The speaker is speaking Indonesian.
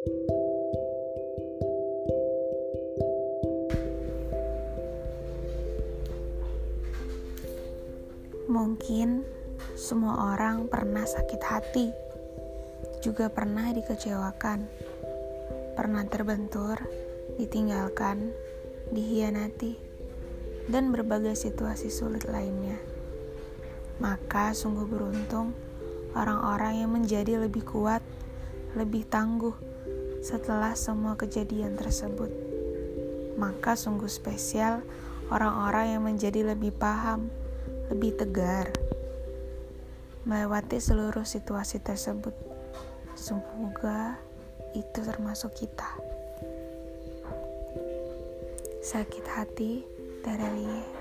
Mungkin semua orang pernah sakit hati, juga pernah dikecewakan, pernah terbentur, ditinggalkan, dihianati, dan berbagai situasi sulit lainnya. Maka sungguh beruntung orang-orang yang menjadi lebih kuat, lebih tangguh setelah semua kejadian tersebut. Maka sungguh spesial orang-orang yang menjadi lebih paham lebih tegar melewati seluruh situasi tersebut. Semoga itu termasuk kita. Sakit hati, Darelie.